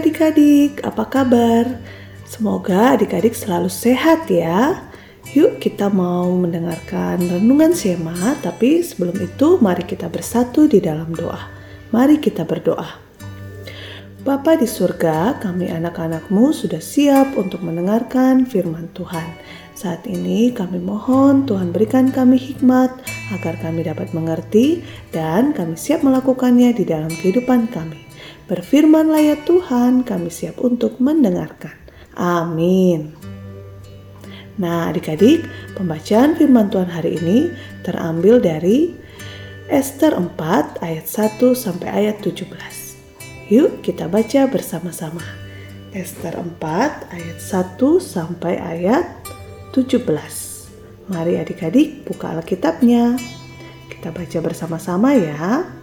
adik-adik, apa kabar? Semoga adik-adik selalu sehat ya. Yuk kita mau mendengarkan renungan Sema, tapi sebelum itu mari kita bersatu di dalam doa. Mari kita berdoa. Bapa di surga, kami anak-anakmu sudah siap untuk mendengarkan firman Tuhan. Saat ini kami mohon Tuhan berikan kami hikmat agar kami dapat mengerti dan kami siap melakukannya di dalam kehidupan kami. Berfirmanlah ya Tuhan, kami siap untuk mendengarkan. Amin. Nah, adik-adik, pembacaan firman Tuhan hari ini terambil dari Esther 4 ayat 1 sampai ayat 17. Yuk kita baca bersama-sama. Esther 4 ayat 1 sampai ayat 17. Mari adik-adik buka Alkitabnya. Kita baca bersama-sama ya.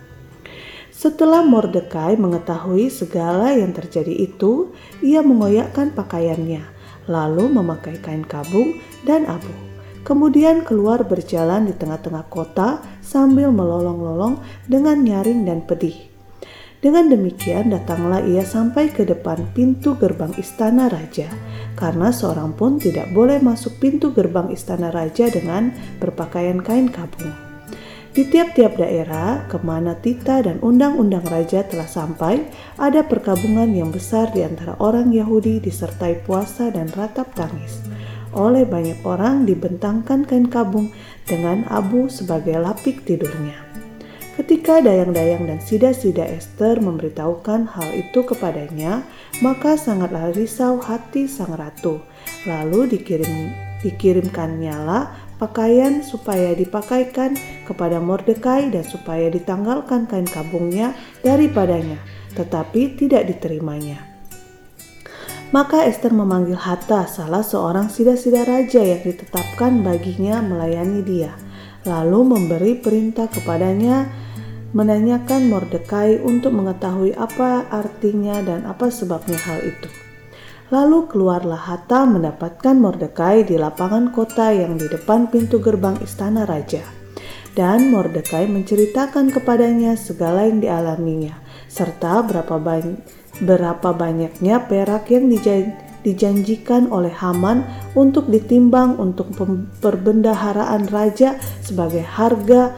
Setelah Mordekai mengetahui segala yang terjadi itu, ia mengoyakkan pakaiannya, lalu memakai kain kabung dan abu. Kemudian keluar berjalan di tengah-tengah kota sambil melolong-lolong dengan nyaring dan pedih. Dengan demikian datanglah ia sampai ke depan pintu gerbang istana raja, karena seorang pun tidak boleh masuk pintu gerbang istana raja dengan berpakaian kain kabung. Di tiap-tiap daerah ke mana tita dan undang-undang raja telah sampai, ada perkabungan yang besar di antara orang Yahudi disertai puasa dan ratap tangis. Oleh banyak orang dibentangkan kain kabung dengan abu sebagai lapik tidurnya. Ketika dayang-dayang dan sida-sida Esther memberitahukan hal itu kepadanya, maka sangatlah risau hati sang ratu. Lalu dikirim dikirimkannya lah pakaian supaya dipakaikan kepada Mordekai dan supaya ditanggalkan kain kabungnya daripadanya, tetapi tidak diterimanya. Maka Esther memanggil Hatta, salah seorang sida-sida raja yang ditetapkan baginya melayani dia, lalu memberi perintah kepadanya menanyakan Mordekai untuk mengetahui apa artinya dan apa sebabnya hal itu. Lalu keluarlah Hatta mendapatkan Mordekai di lapangan kota yang di depan pintu gerbang istana raja. Dan Mordekai menceritakan kepadanya segala yang dialaminya, serta berapa, banyak, berapa banyaknya perak yang dijanjikan oleh Haman untuk ditimbang untuk perbendaharaan raja sebagai harga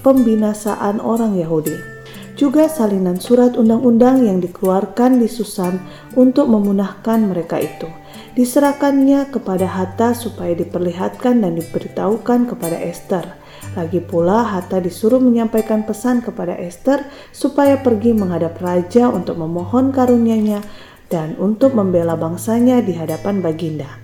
pembinasaan orang Yahudi juga salinan surat undang-undang yang dikeluarkan di Susan untuk memunahkan mereka itu. Diserahkannya kepada Hatta supaya diperlihatkan dan diberitahukan kepada Esther. Lagi pula Hatta disuruh menyampaikan pesan kepada Esther supaya pergi menghadap raja untuk memohon karunia-Nya dan untuk membela bangsanya di hadapan Baginda.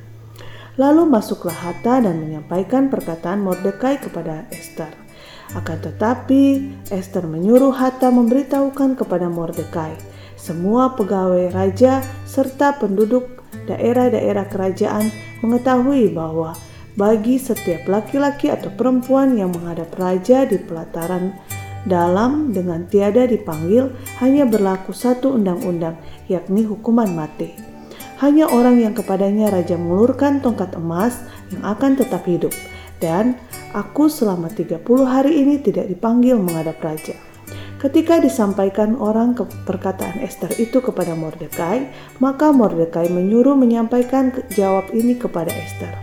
Lalu masuklah Hatta dan menyampaikan perkataan Mordekai kepada Esther. Akan tetapi, Esther menyuruh Hatta memberitahukan kepada Mordekai, semua pegawai raja serta penduduk daerah-daerah kerajaan mengetahui bahwa bagi setiap laki-laki atau perempuan yang menghadap raja di pelataran dalam dengan tiada dipanggil hanya berlaku satu undang-undang yakni hukuman mati. Hanya orang yang kepadanya raja mengulurkan tongkat emas yang akan tetap hidup dan Aku selama 30 hari ini tidak dipanggil menghadap raja. Ketika disampaikan orang ke perkataan Esther itu kepada Mordekai, maka Mordekai menyuruh menyampaikan jawab ini kepada Esther.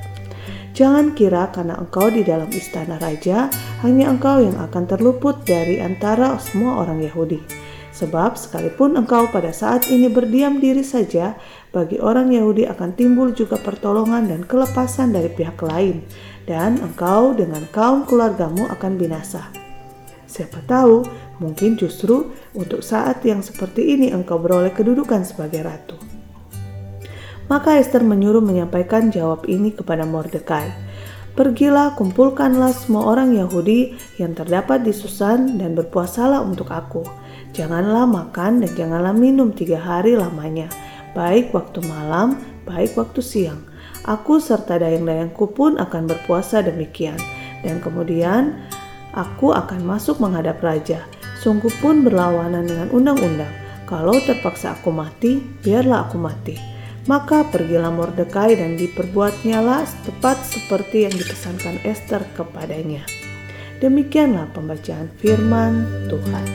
Jangan kira karena engkau di dalam istana raja, hanya engkau yang akan terluput dari antara semua orang Yahudi. Sebab sekalipun engkau pada saat ini berdiam diri saja, bagi orang Yahudi akan timbul juga pertolongan dan kelepasan dari pihak lain, dan engkau dengan kaum keluargamu akan binasa. Siapa tahu, mungkin justru untuk saat yang seperti ini engkau beroleh kedudukan sebagai ratu. Maka Esther menyuruh menyampaikan jawab ini kepada Mordekai. Pergilah, kumpulkanlah semua orang Yahudi yang terdapat di Susan dan berpuasalah untuk aku. Janganlah makan dan janganlah minum tiga hari lamanya, baik waktu malam, baik waktu siang Aku serta dayang-dayangku pun akan berpuasa demikian. Dan kemudian aku akan masuk menghadap raja. Sungguh pun berlawanan dengan undang-undang. Kalau terpaksa aku mati, biarlah aku mati. Maka pergilah Mordekai dan diperbuatnyalah tepat seperti yang dipesankan Esther kepadanya. Demikianlah pembacaan firman Tuhan.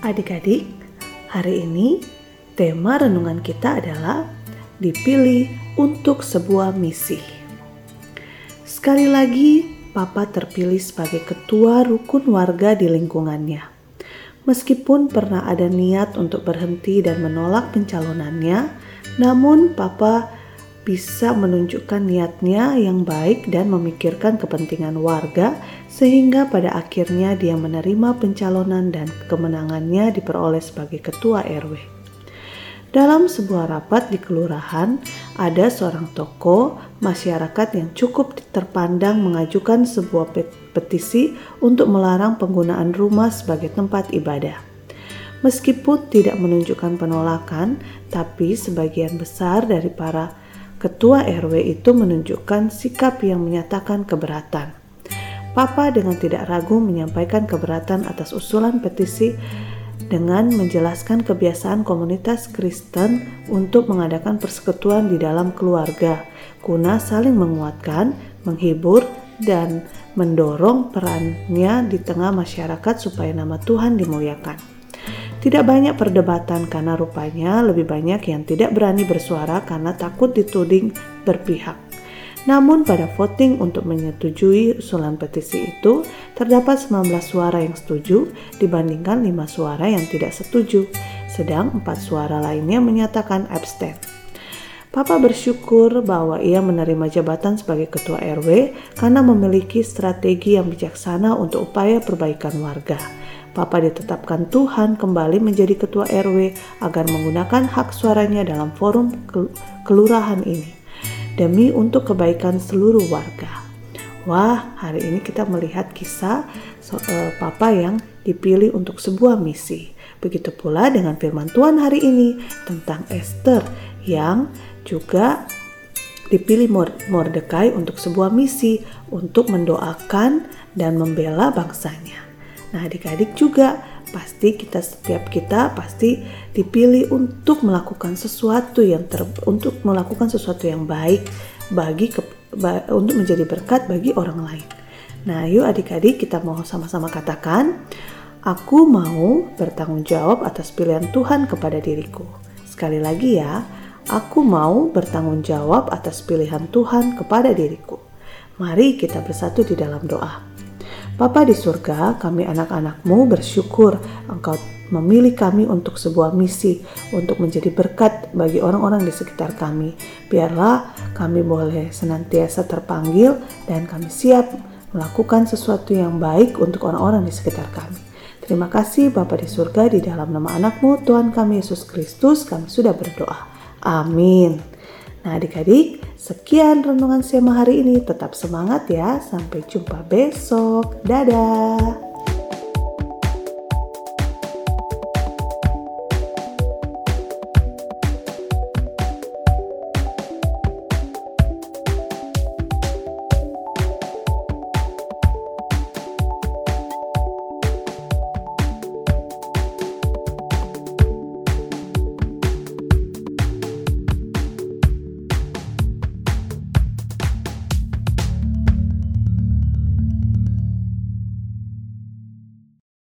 Adik-adik, hari ini tema renungan kita adalah dipilih untuk sebuah misi. Sekali lagi, Papa terpilih sebagai ketua rukun warga di lingkungannya. Meskipun pernah ada niat untuk berhenti dan menolak pencalonannya, namun Papa bisa menunjukkan niatnya yang baik dan memikirkan kepentingan warga, sehingga pada akhirnya dia menerima pencalonan dan kemenangannya diperoleh sebagai ketua RW. Dalam sebuah rapat di kelurahan, ada seorang tokoh masyarakat yang cukup terpandang mengajukan sebuah petisi untuk melarang penggunaan rumah sebagai tempat ibadah. Meskipun tidak menunjukkan penolakan, tapi sebagian besar dari para ketua RW itu menunjukkan sikap yang menyatakan keberatan. Papa dengan tidak ragu menyampaikan keberatan atas usulan petisi dengan menjelaskan kebiasaan komunitas Kristen untuk mengadakan persekutuan di dalam keluarga, guna saling menguatkan, menghibur, dan mendorong perannya di tengah masyarakat supaya nama Tuhan dimuliakan. Tidak banyak perdebatan karena rupanya lebih banyak yang tidak berani bersuara karena takut dituding berpihak. Namun pada voting untuk menyetujui usulan petisi itu, terdapat 19 suara yang setuju dibandingkan 5 suara yang tidak setuju, sedang 4 suara lainnya menyatakan abstain. Papa bersyukur bahwa ia menerima jabatan sebagai ketua RW karena memiliki strategi yang bijaksana untuk upaya perbaikan warga. Papa ditetapkan Tuhan kembali menjadi ketua RW agar menggunakan hak suaranya dalam forum kelurahan ini demi untuk kebaikan seluruh warga. Wah, hari ini kita melihat kisah so, uh, Papa yang dipilih untuk sebuah misi. Begitu pula dengan firman Tuhan hari ini tentang Esther yang juga dipilih Mordekai untuk sebuah misi untuk mendoakan dan membela bangsanya. Nah, adik-adik juga pasti kita setiap kita pasti dipilih untuk melakukan sesuatu yang ter, untuk melakukan sesuatu yang baik bagi ke, ba, untuk menjadi berkat bagi orang lain. Nah, yuk adik-adik kita mau sama-sama katakan, aku mau bertanggung jawab atas pilihan Tuhan kepada diriku. Sekali lagi ya, aku mau bertanggung jawab atas pilihan Tuhan kepada diriku. Mari kita bersatu di dalam doa. Bapa di surga, kami anak-anakmu bersyukur engkau memilih kami untuk sebuah misi, untuk menjadi berkat bagi orang-orang di sekitar kami. Biarlah kami boleh senantiasa terpanggil dan kami siap melakukan sesuatu yang baik untuk orang-orang di sekitar kami. Terima kasih Bapa di surga di dalam nama anakmu Tuhan kami Yesus Kristus kami sudah berdoa. Amin. Nah adik-adik, sekian renungan Sema hari ini. Tetap semangat ya. Sampai jumpa besok. Dadah.